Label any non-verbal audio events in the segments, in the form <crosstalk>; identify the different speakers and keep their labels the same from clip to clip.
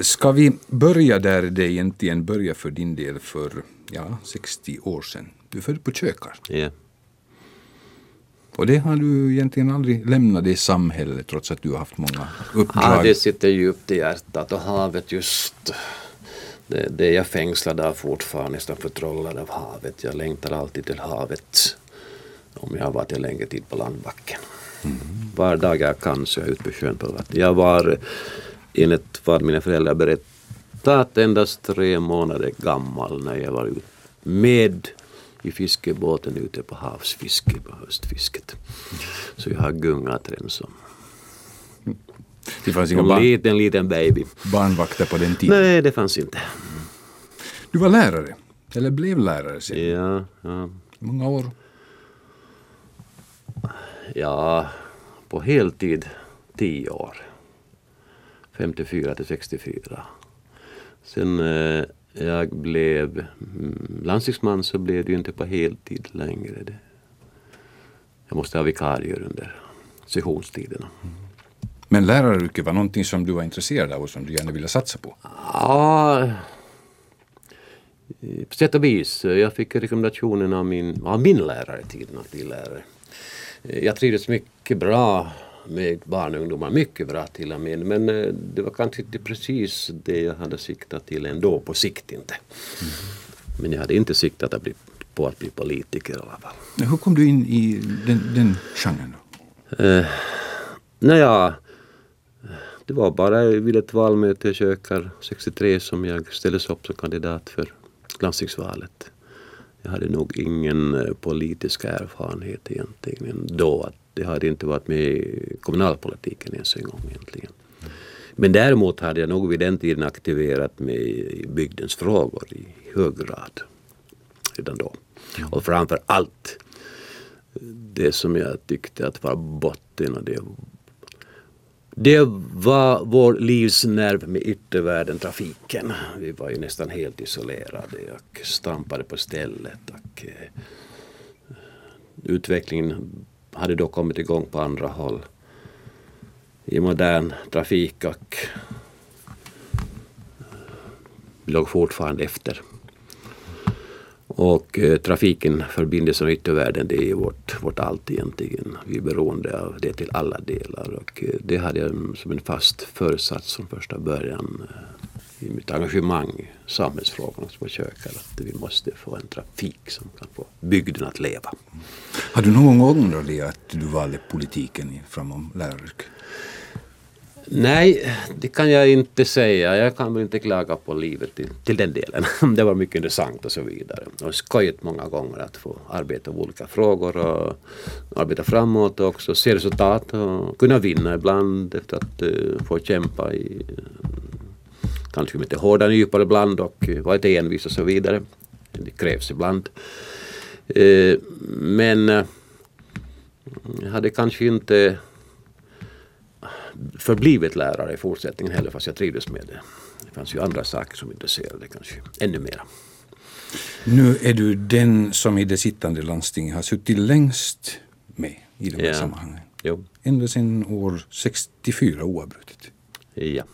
Speaker 1: Ska vi börja där det egentligen började för din del för ja, 60 år sedan? Du är född på Kökar.
Speaker 2: Ja.
Speaker 1: Och det har du egentligen aldrig lämnat det samhället trots att du har haft många uppdrag.
Speaker 2: Ja, det sitter djupt i hjärtat och havet just det, det är jag fängslad av fortfarande, nästan förtrollad av havet. Jag längtar alltid till havet om jag har varit en längre tid på landbacken. Mm. Var dag jag kan så är jag ute på sjön på vatten. Jag var enligt vad mina föräldrar berättat endast tre månader gammal när jag var med i fiskebåten ute på havsfiske på höstfisket. Så jag har gungat redan som
Speaker 1: det fanns
Speaker 2: inga barn, liten, liten baby.
Speaker 1: barnvakter på den tiden?
Speaker 2: Nej, det fanns inte.
Speaker 1: Du var lärare, eller blev lärare sen?
Speaker 2: Ja. ja.
Speaker 1: många år?
Speaker 2: Ja, på heltid tio år. 54 till 64. Sen eh, jag blev mm, landstingsman så blev det ju inte på heltid längre. Det. Jag måste ha vikarier under sessionstiderna. Mm.
Speaker 1: Men läraryrket var någonting som du var intresserad av och som du gärna ville satsa på?
Speaker 2: Ja, på sätt och vis. Jag fick rekommendationen av min, av min lärare tiden att bli lärare. Jag trivdes mycket bra med barn och ungdomar, mycket bra till och med. Men eh, det var kanske inte precis det jag hade siktat till ändå, på sikt inte. Mm. Men jag hade inte siktat att bli, på att bli politiker i alla fall.
Speaker 1: Hur kom du in i den, den genren? Då?
Speaker 2: Eh, naja, det var bara vid ett valmöte i Kökar 63 som jag ställdes upp som kandidat för landstingsvalet. Jag hade nog ingen eh, politisk erfarenhet egentligen då. Det hade inte varit med i kommunalpolitiken ens en gång egentligen. Men däremot hade jag nog vid den tiden aktiverat mig i bygdens frågor i hög grad. Redan då. Och framför allt det som jag tyckte att var botten och det det var vår livsnerv med yttervärlden, trafiken. Vi var ju nästan helt isolerade och stampade på stället. Och, eh, utvecklingen hade då kommit igång på andra håll i modern trafik och eh, låg fortfarande efter. Och eh, trafiken, förbindelsen och yttervärlden, det är vårt, vårt allt egentligen. Vi är beroende av det till alla delar och eh, det hade jag som en fast föresats från första början eh, i mitt engagemang i samhällsfrågorna på Kökar att vi måste få en trafik som kan få bygden att leva.
Speaker 1: Har du någon gång ångrat dig att du valde politiken framom läraryrket?
Speaker 2: Nej, det kan jag inte säga. Jag kan väl inte klaga på livet till, till den delen. <laughs> Det var mycket intressant och så vidare. Och skojigt många gånger att få arbeta med olika frågor och arbeta framåt och också se resultat och kunna vinna ibland efter att uh, få kämpa i kanske lite hårda nypor ibland och vara lite envis och så vidare. Det krävs ibland. Uh, men uh, jag hade kanske inte förblivit lärare i fortsättningen heller fast jag trivdes med det. Det fanns ju andra saker som intresserade kanske ännu mera.
Speaker 1: Nu är du den som i det sittande landstinget har suttit längst med i de här ja. sammanhangen.
Speaker 2: Jo.
Speaker 1: Ända sedan år 64 oavbrutet.
Speaker 2: Ja.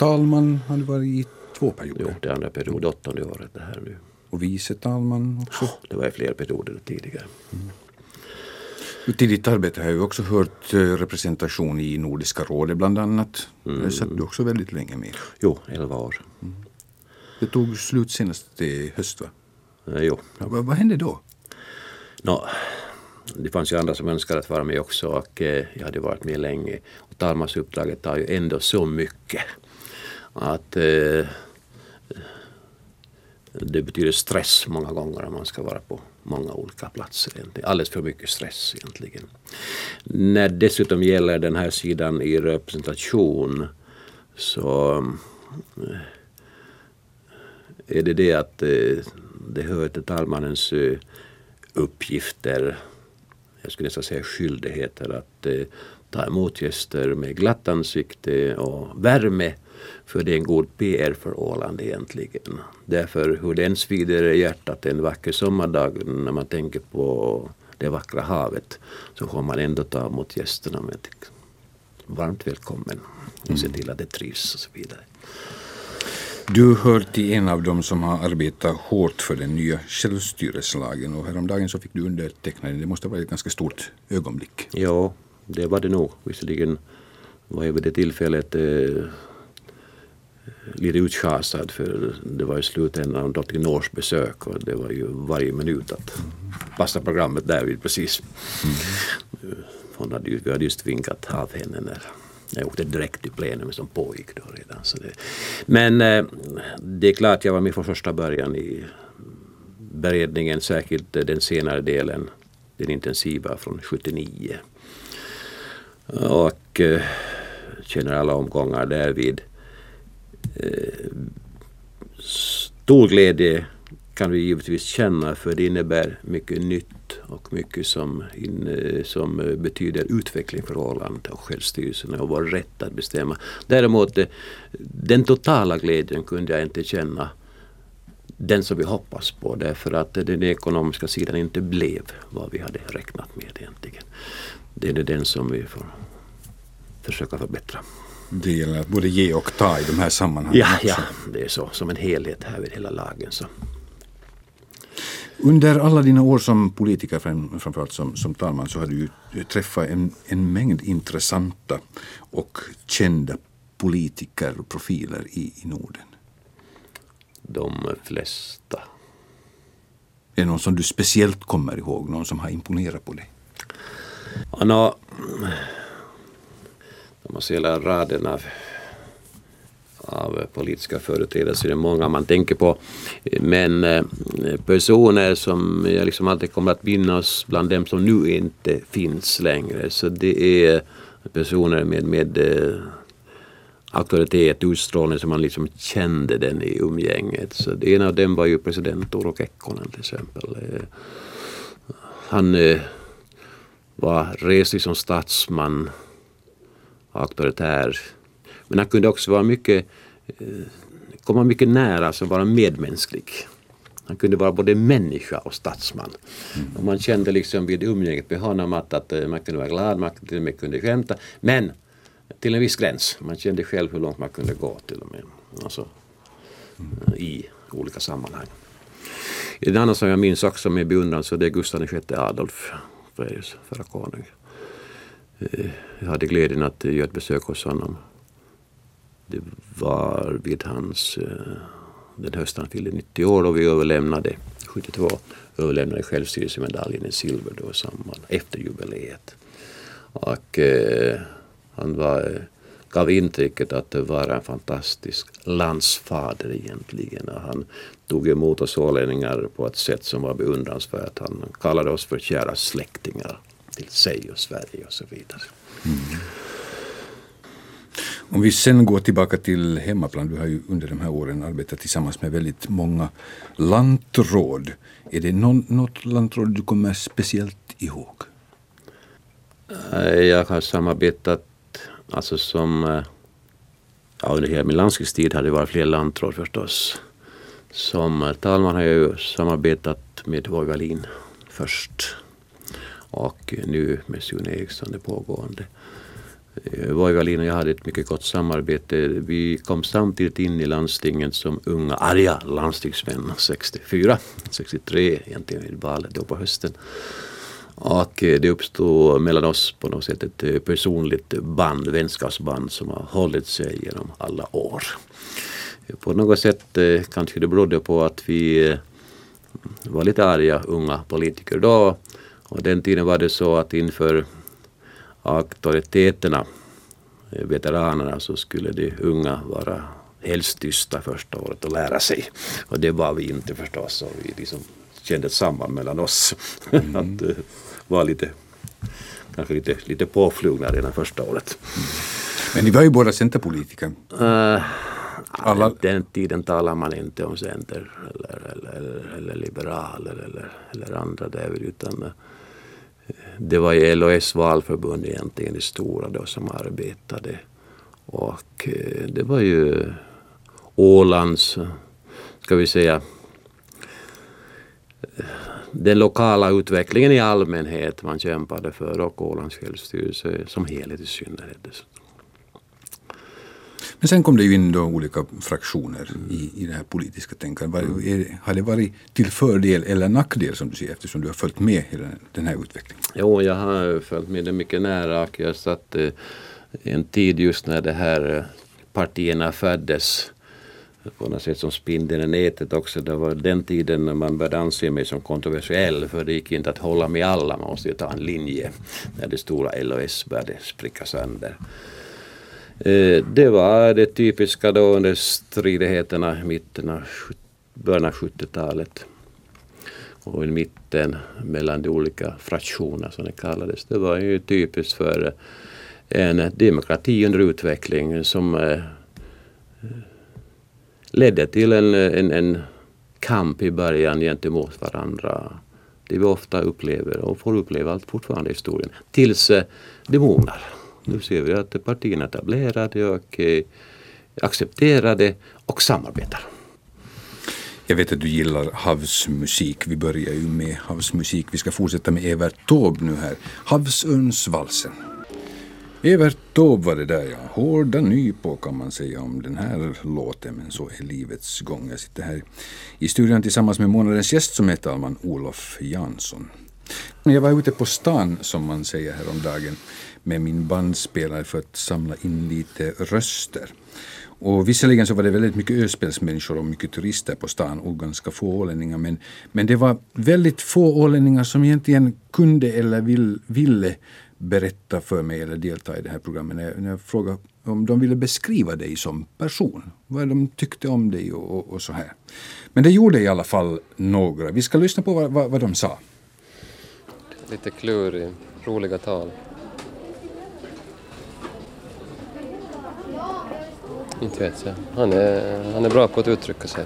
Speaker 1: Talman har du varit i två perioder.
Speaker 2: Jo, det andra period, åttonde året det här nu.
Speaker 1: Och vice talman också? Oh,
Speaker 2: det var i fler perioder tidigare. Mm.
Speaker 1: Till ditt arbete har jag också hört eh, representation i Nordiska rådet bland annat. Mm. Där satt du också väldigt länge med.
Speaker 2: Jo, elva år. Mm.
Speaker 1: Det tog slut senast i höst va?
Speaker 2: Eh, jo.
Speaker 1: Ja, vad, vad hände då?
Speaker 2: No, det fanns ju andra som önskade att vara med också och eh, jag hade varit med länge. Och talmansuppdraget tar ju ändå så mycket att eh, det betyder stress många gånger om man ska vara på många olika platser. Alldeles för mycket stress egentligen. När dessutom gäller den här sidan i representation så eh, är det det att eh, det hör till talmannens eh, uppgifter, jag skulle nästan säga skyldigheter att ta emot gäster med glatt ansikte och värme för det är en god PR för Åland egentligen. Därför hur den svider i hjärtat en vacker sommardag när man tänker på det vackra havet så får man ändå ta emot gästerna med varmt välkommen och se till att det trivs och så vidare.
Speaker 1: Du hör till en av dem som har arbetat hårt för den nya självstyrelselagen och häromdagen så fick du underteckna den. Det måste ha varit ett ganska stort ögonblick.
Speaker 2: Ja, det var det nog. Visserligen var jag vid det tillfället eh, lite utschasad för det var i slutändan av drottning Nors besök och det var ju varje minut att passa programmet därvid precis. Mm. Hon hade ju, vi hade just vinkat av henne när jag åkte direkt till plenum som pågick då redan. Så det, men eh, det är klart jag var med från första början i beredningen, särskilt den senare delen, den intensiva från 79. Och eh, känner alla omgångar därvid. Stor glädje kan vi givetvis känna för det innebär mycket nytt och mycket som, in, som betyder utveckling för Åland och självstyrelsen och vår rätt att bestämma. Däremot eh, den totala glädjen kunde jag inte känna den som vi hoppas på därför att den ekonomiska sidan inte blev vad vi hade räknat med egentligen. Det är den som vi får försöka förbättra.
Speaker 1: Gäller att både ge och ta i de här sammanhangen
Speaker 2: Ja, också. ja det är så. Som en helhet här vid hela lagen. Så.
Speaker 1: Under alla dina år som politiker, framförallt som, som talman, så har du ju träffat en, en mängd intressanta och kända politiker och profiler i, i Norden.
Speaker 2: De flesta.
Speaker 1: Är det någon som du speciellt kommer ihåg? Någon som har imponerat på dig?
Speaker 2: Ja, no, man ser hela raden av av politiska företrädare så är det många man tänker på. Men eh, personer som jag liksom alltid kommer att minnas bland dem som nu inte finns längre. Så det är personer med, med eh, auktoritet, utstrålning som man liksom kände den i umgänget. Så det ena av dem var ju president Uro Kekkonen till exempel. Eh, han var reslig som statsman, auktoritär men han kunde också vara mycket, eh, komma mycket nära, alltså vara medmänsklig. Han kunde vara både människa och statsman. Mm. Och man kände liksom vid umgänget med honom att, att eh, man kunde vara glad, man till och med kunde skämta. Men till en viss gräns. Man kände själv hur långt man kunde gå till och med. Alltså, mm. I olika sammanhang. En annan som jag minns också med beundran så det är Gustav VI Adolf, Sveriges förra konung. Eh, jag hade glädjen att eh, göra ett besök hos honom det var vid hans, eh, den hösten han fyllde 90 år och vi överlämnade 72 överlämnade självstyrelsemedaljen i silver då samman efter jubileet. Och eh, han var, gav intrycket att det var en fantastisk landsfader egentligen. Och han tog emot oss ålänningar på ett sätt som var beundransvärt. Han kallade oss för kära släktingar till sig och Sverige och så vidare. Mm.
Speaker 1: Om vi sen går tillbaka till hemmaplan, du har ju under de här åren arbetat tillsammans med väldigt många lantråd. Är det någon, något lantråd du kommer speciellt ihåg?
Speaker 2: Eh, jag har samarbetat, alltså som, eh, ja, under hela min landskapstid har det varit fler lantråd förstås. Som talman har jag ju samarbetat med Voi Wallin först och nu med Sune Eriksson det pågående. Eh, Voi och jag hade ett mycket gott samarbete. Vi kom samtidigt in i landstinget som unga arga landstingsmän 64, 63 egentligen vid valet då på hösten. Och eh, det uppstod mellan oss på något sätt ett eh, personligt band, vänskapsband som har hållit sig genom alla år. På något sätt kanske det berodde på att vi var lite arga unga politiker då. Och den tiden var det så att inför auktoriteterna, eh, veteranerna, så skulle de unga vara helst tysta första året och lära sig. Och det var vi inte förstås. Och vi liksom kände ett samband mellan oss. <laughs> Mm. att uh, vara lite, kanske lite, lite påflugna redan första året. Mm.
Speaker 1: Men ni var ju båda centerpolitiker.
Speaker 2: Uh, alla... Den tiden talar man inte om center eller, eller, eller, eller liberal eller, eller andra där. utan eh, det var ju LOS valförbund egentligen det stora då som arbetade. Och eh, det var ju Ålands, ska vi säga, eh, den lokala utvecklingen i allmänhet man kämpade för och Ålands självstyrelse som helhet i synnerhet.
Speaker 1: Men sen kom det ju in då olika fraktioner i, i det här politiska tänkandet. Är, har det varit till fördel eller nackdel som du säger eftersom du har följt med hela den här utvecklingen?
Speaker 2: Jo, jag har följt med det mycket nära och jag satt eh, en tid just när det här eh, partierna föddes på något sätt som spindeln i nätet också. Det var den tiden när man började anse mig som kontroversiell för det gick inte att hålla med alla. Man måste ju ta en linje när det stora LOS började spricka sönder. Eh, det var det typiska då under stridigheterna i mitten av början av 70-talet. Och i mitten mellan de olika fraktionerna som det kallades. Det var ju typiskt för eh, en demokrati under utveckling som eh, ledde till en, en, en kamp i början gentemot varandra. Det vi ofta upplever och får uppleva allt fortfarande i historien. Tills det mognar. Nu ser vi att partierna är etablerade och eh, accepterade och samarbetar.
Speaker 1: Jag vet att du gillar havsmusik. Vi börjar ju med havsmusik. Vi ska fortsätta med Evert Taube nu här. Havsörnsvalsen. Evert Taube var det där ja. Hårda nypor kan man säga om den här låten, men så är livets gång. Jag sitter här i studion tillsammans med månadens gäst som är talman Olof Jansson. Jag var ute på stan, som man säger häromdagen, med min bandspelare för att samla in lite röster. Och visserligen så var det väldigt mycket öspelsmänniskor och mycket turister på stan och ganska få ålänningar. Men, men det var väldigt få ålänningar som egentligen kunde eller vill, ville berätta för mig eller delta i det här programmet. När jag, när jag frågade om de ville beskriva dig som person. Vad de tyckte om dig och, och, och så här. Men det gjorde i alla fall några. Vi ska lyssna på vad, vad, vad de sa.
Speaker 3: Lite klurig, roliga tal. Inte vet jag. Han är, han är bra på att uttrycka sig.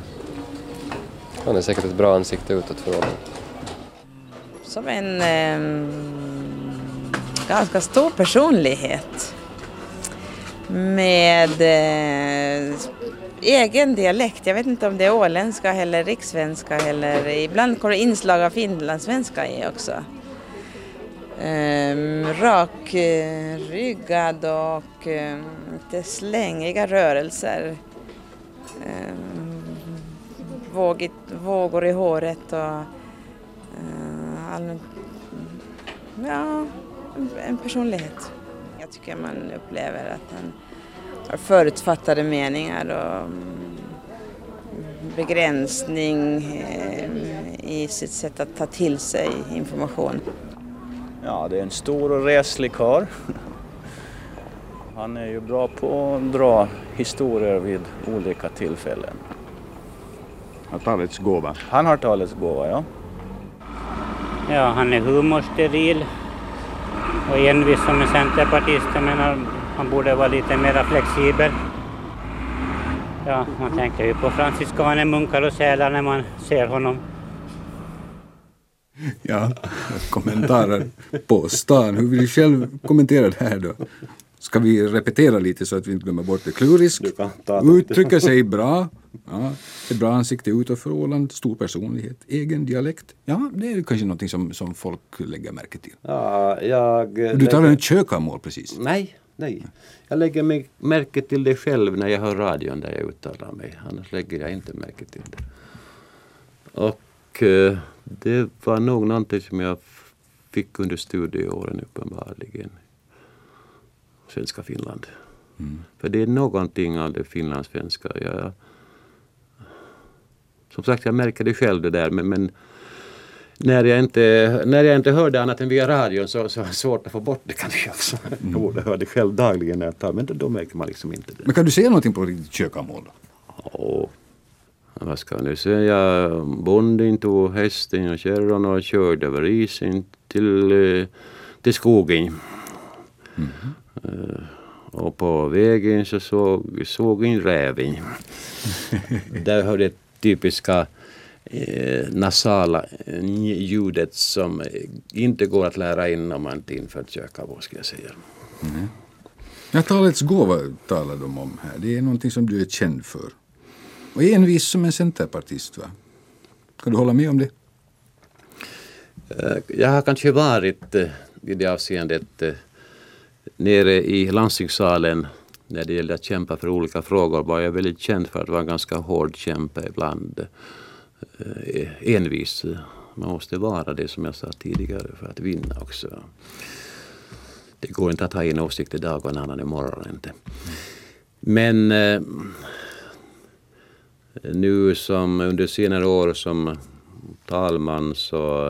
Speaker 3: Han är säkert ett bra ansikte utåt för honom.
Speaker 4: Som en eh, ganska stor personlighet. Med eh, egen dialekt. Jag vet inte om det är åländska eller rikssvenska eller ibland kommer det inslag av finlandssvenska i också. Ehm, rakryggad och ehm, lite slängiga rörelser. Ehm, Vågigt, vågor i håret och eh, allmänt, ja, en personlighet. Jag tycker man upplever att han har förutfattade meningar och mm, begränsning i sitt sätt att ta till sig information.
Speaker 5: Ja, det är en stor och reslig karl. Han är ju bra på att dra historier vid olika tillfällen.
Speaker 6: Har talets gåva?
Speaker 5: Han har talets gåva, ja.
Speaker 7: Ja, han är humorsteril och envis som en centerpartist. Jag menar, han borde vara lite mer flexibel. Ja, man tänker ju på franciskanermunkar och sälar när man ser honom.
Speaker 1: Ja, kommentarer på stan. Hur vill du själv kommentera det här då? Ska vi repetera lite så att vi inte glömmer bort det? Klurisk, uttrycker sig bra, ja, ett bra ansikte utåt för Åland, stor personlighet, egen dialekt. Ja, det är kanske någonting som, som folk lägger märke till.
Speaker 2: Ja, jag
Speaker 1: du talar om kökamål precis?
Speaker 2: Nej, nej. Jag lägger märke till det själv när jag hör radion där jag uttalar mig. Annars lägger jag inte märke till det. Och eh, det var nog någonting som jag fick under studieåren uppenbarligen. Svenska Finland. Mm. För det är någonting av det finlandssvenska. Jag, som sagt, jag märker det själv det där men, men när jag, inte, när jag inte hör det annat än via radion så, så är det svårt att få bort det kanske också. Mm. Jag borde höra det själv dagligen när jag tar men då, då märker man liksom inte det.
Speaker 1: Men kan du säga någonting på riktigt kökamål?
Speaker 2: Ja, vad ska jag nu säga? Bonden tog hästen och kärran och körde över isen till, eh, till skogen. Mm. Uh, och på vägen så såg, såg en räven. <laughs> Där hör det typiska eh, nasala ljudet som inte går att lära in om man inte infört kökavård ska jag säga. Mm.
Speaker 1: Ja, talets gåva talar de om här. Det är någonting som du är känd för. Och envis som en centerpartist va? Kan du hålla med om det?
Speaker 2: Eh, jag har kanske varit eh, i det avseendet eh, nere i landstingssalen när det gällde att kämpa för olika frågor var jag väldigt känd för att vara en ganska hård kämpe ibland. Envis. Man måste vara det som jag sa tidigare för att vinna också. Det går inte att ha en åsikt idag och en annan imorgon inte. Men eh, nu som under senare år som talman så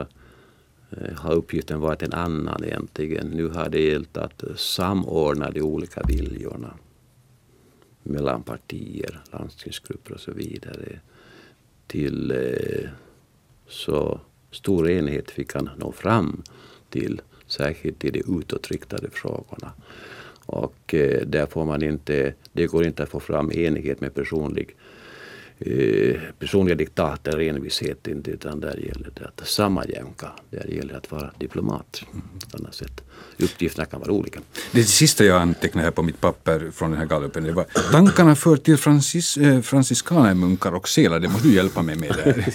Speaker 2: eh, har uppgiften varit en annan egentligen. Nu har det gällt att samordna de olika viljorna mellan partier, landstingsgrupper och så vidare till eh, så stor enighet vi kan nå fram till, särskilt i de utåtriktade frågorna. Och eh, där får man inte, det går inte att få fram enighet med personlig eh, personliga diktat eller envishet inte utan där gäller det att sammanjämka. Där gäller det att vara diplomat. På annat sätt. Uppgifterna kan vara olika.
Speaker 1: Det sista jag antecknade här på mitt papper från den här gallupen det var tankarna för till francis, eh, franciskanermunkar och selar. Det måste du hjälpa mig med där.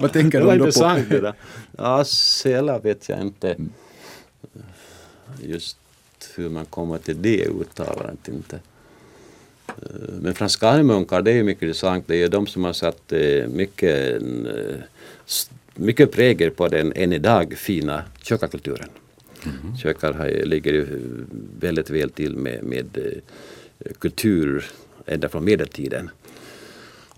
Speaker 1: <laughs> Vad tänker
Speaker 2: Det var
Speaker 1: du då
Speaker 2: intressant
Speaker 1: på?
Speaker 2: det där. Ja, selar vet jag inte just hur man kommer till det uttalandet inte. Eh, Men franskanermunkar det är ju mycket intressant. Det är de som har satt eh, mycket, eh, mycket prägel på den än idag fina kökarkulturen. Kökar har, ju- ligger ju väldigt väl till med, med kultur ända från medeltiden.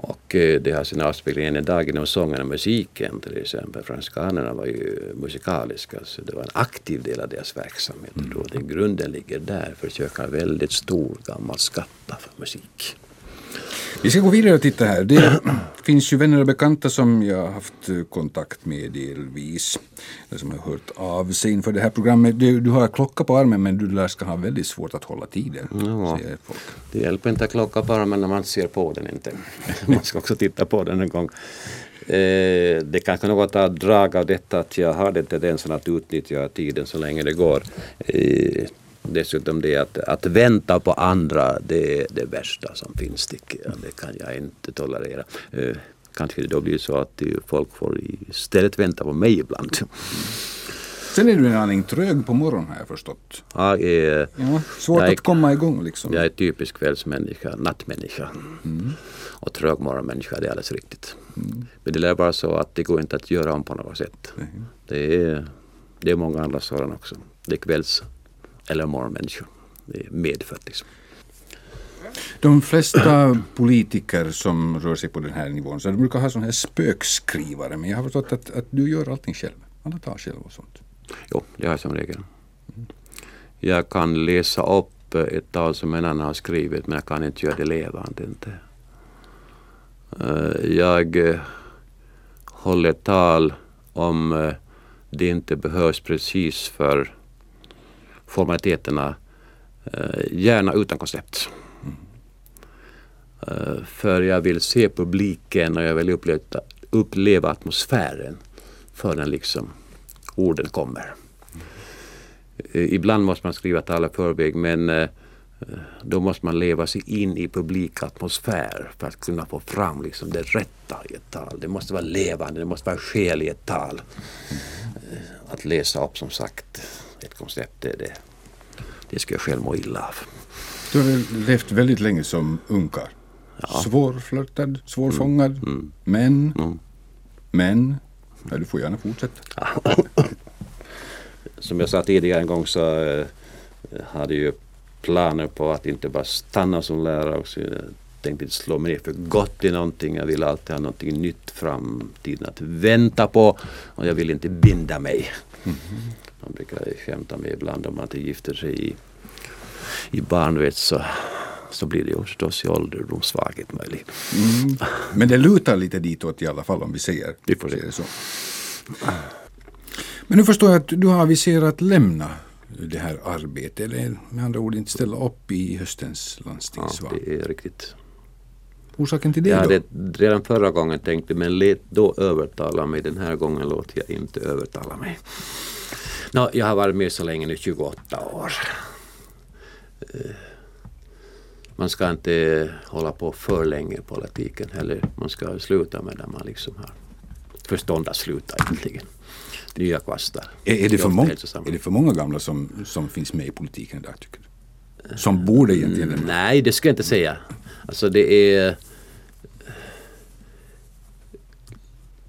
Speaker 2: Och eh, det har sin avspegling än idag inom sången och musiken till exempel. Franskanerna var ju musikaliska så det var en aktiv del av deras verksamhet. Mm. tror den grunden ligger där för kökar väldigt stor gammal skatta för musik.
Speaker 1: Vi ska gå vidare och titta här. Det <clears throat> finns ju vänner och bekanta som jag har haft eh, kontakt med delvis. Eller som har hört av sig inför det här programmet. Du, du har klocka på armen men du lär ska ha väldigt svårt att hålla tiden.
Speaker 2: Ja. Det hjälper inte att klocka bara men när man ser på den inte. <laughs> Man ska också titta på den en gång. Eh, det kanske något av drag av detta att jag har den tendensen att utnyttja tiden så länge det går. Eh, dessutom det att, att vänta på andra det är det värsta som finns tycker jag. Det kan jag inte tolerera. Eh, kanske det då blir så att eh, folk får istället vänta på mig ibland.
Speaker 1: Sen är du en aning trög på morgonen har jag förstått.
Speaker 2: Jag är,
Speaker 1: Ja, svårt
Speaker 2: är-
Speaker 1: att komma igång liksom.
Speaker 2: Jag är typisk kvällsmänniska, nattmänniska. Och trög morgonmänniska, det är alldeles riktigt. Men det är bara så att det går inte att göra om på något sätt. Det, är, det är många andra sådana också. Det är kvälls eller morgonmänniskor. Det är medfött liksom.
Speaker 1: De flesta politiker som rör sig på den här nivån så de brukar ha sån här spökskrivare men jag har förstått att, att du gör allting själv. Alla tar själv och sånt.
Speaker 2: Jo, det har jag som regel. Jag kan läsa upp ett tal som en annan har skrivit men jag kan inte göra det levande. Inte. Eh, Jag eh, håller tal om eh, det inte behövs precis för formaliteterna. Eh, gärna utan koncept. Eh, för jag vill se publiken och jag vill uppleva, uppleva atmosfären förrän liksom orden kommer. Eh, ibland måste man skriva tal i förväg men då måste man leva sig in i publikatmosfär för att kunna få fram liksom det rätta i ett tal. Det måste vara levande, det måste vara själ i ett tal. Att läsa upp som sagt ett koncept, det, det, det ska jag själv må illa av.
Speaker 1: Du har levt väldigt länge som unkar. Svårflörtad, svårfångad. Men,
Speaker 2: Mm.
Speaker 1: men, ja, du får gärna fortsätta. <laughs>
Speaker 2: Som jag sa tidigare en gång så eh, hade jag planer på att inte bara stanna som lärare också. Jag tänkte inte slå mig ner för gott i någonting. Jag vill alltid ha någonting nytt framtiden att vänta på och jag vill inte binda mig. Man brukar skämta med ibland om man inte gifter sig i, i barnvett så, så blir det ju förstås i ålderdomssvaghet möjligt.
Speaker 1: Men det lutar lite ditåt i alla fall om vi säger,
Speaker 2: Vi får
Speaker 1: säger så. Men nu förstår jag att du har aviserat lämna det här arbetet. Eller med andra ord inte ställa upp i höstens
Speaker 2: Ja,
Speaker 1: landstingsval.
Speaker 2: det är riktigt.
Speaker 1: Orsaken till det
Speaker 2: Jag hade redan förra gången tänkt det, men lät då övertala mig. Den här gången låter jag inte övertala mig. Nå, jag har varit med så länge nu, 28 år. Eh, Man ska inte hålla på för länge i politiken heller. Man ska sluta med när man liksom har förstånd att sluta egentligen. Nya kvastar.
Speaker 1: Är, är, det för många, är det för många gamla som, som finns med i politiken idag tycker du? Som borde egentligen...
Speaker 2: Mm, nej, det skulle jag inte säga. Alltså det är...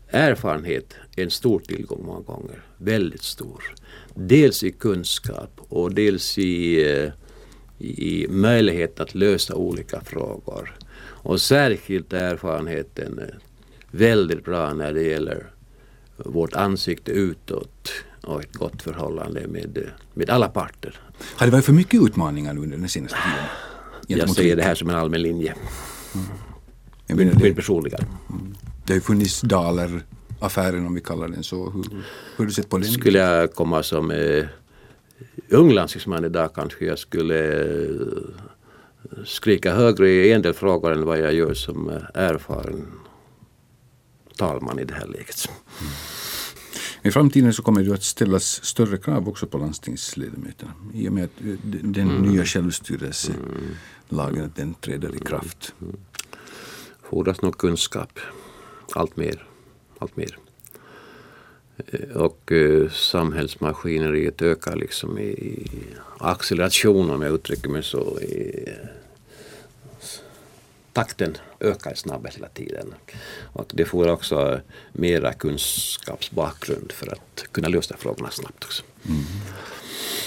Speaker 2: Erfarenhet är en stor tillgång många gånger. Väldigt stor. Dels i kunskap och dels i, eh, i möjlighet att lösa olika frågor. Och särskilt erfarenheten väldigt bra när det gäller vårt ansikte utåt och ett gott förhållande med, med alla parter.
Speaker 1: Har det varit för mycket utmaningar under den senaste tiden?
Speaker 2: Jag ser det här som en allmän linje. Mm.
Speaker 1: Jag menar, det,
Speaker 2: personliga.
Speaker 1: Mm. Det har ju funnits Daler-affären om vi kallar den så. Hur, hur har du sett på den?
Speaker 2: Skulle jag komma som eh, ung landstingsman idag kanske jag skulle eh, skrika högre i en del frågor än vad jag gör som eh, erfaren talman i det här läget. Mm.
Speaker 1: I framtiden så kommer det att ställas större krav också på landstingsledamöterna i och med att den mm. nya självstyrelselagen den träder i kraft. Mm.
Speaker 2: Fordras nog kunskap, allt mer. Allt mer. Eh, och uh, samhällsmaskineriet ökar liksom i acceleration om jag uttrycker mig så. I, takten ökar snabbare hela tiden. Och det får också mera kunskapsbakgrund för att kunna lösa frågorna snabbt också. Mm.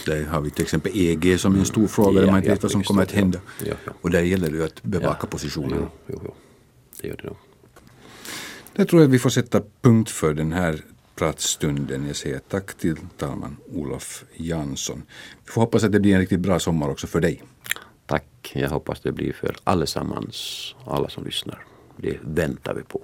Speaker 1: Där har vi till exempel EG som är en stor fråga där man inte vet vad som kommer att hända.
Speaker 2: Ja.
Speaker 1: Och där gäller det att bevaka positionen.
Speaker 2: Jo, jo, det gör det nog.
Speaker 1: Det tror jag vi får sätta punkt för den här pratstunden. Jag säger tack till talman Olof Jansson. Vi får hoppas att det blir en riktigt bra sommar också för dig.
Speaker 2: Jag hoppas det blir för allesammans, alla som lyssnar. Det väntar vi på.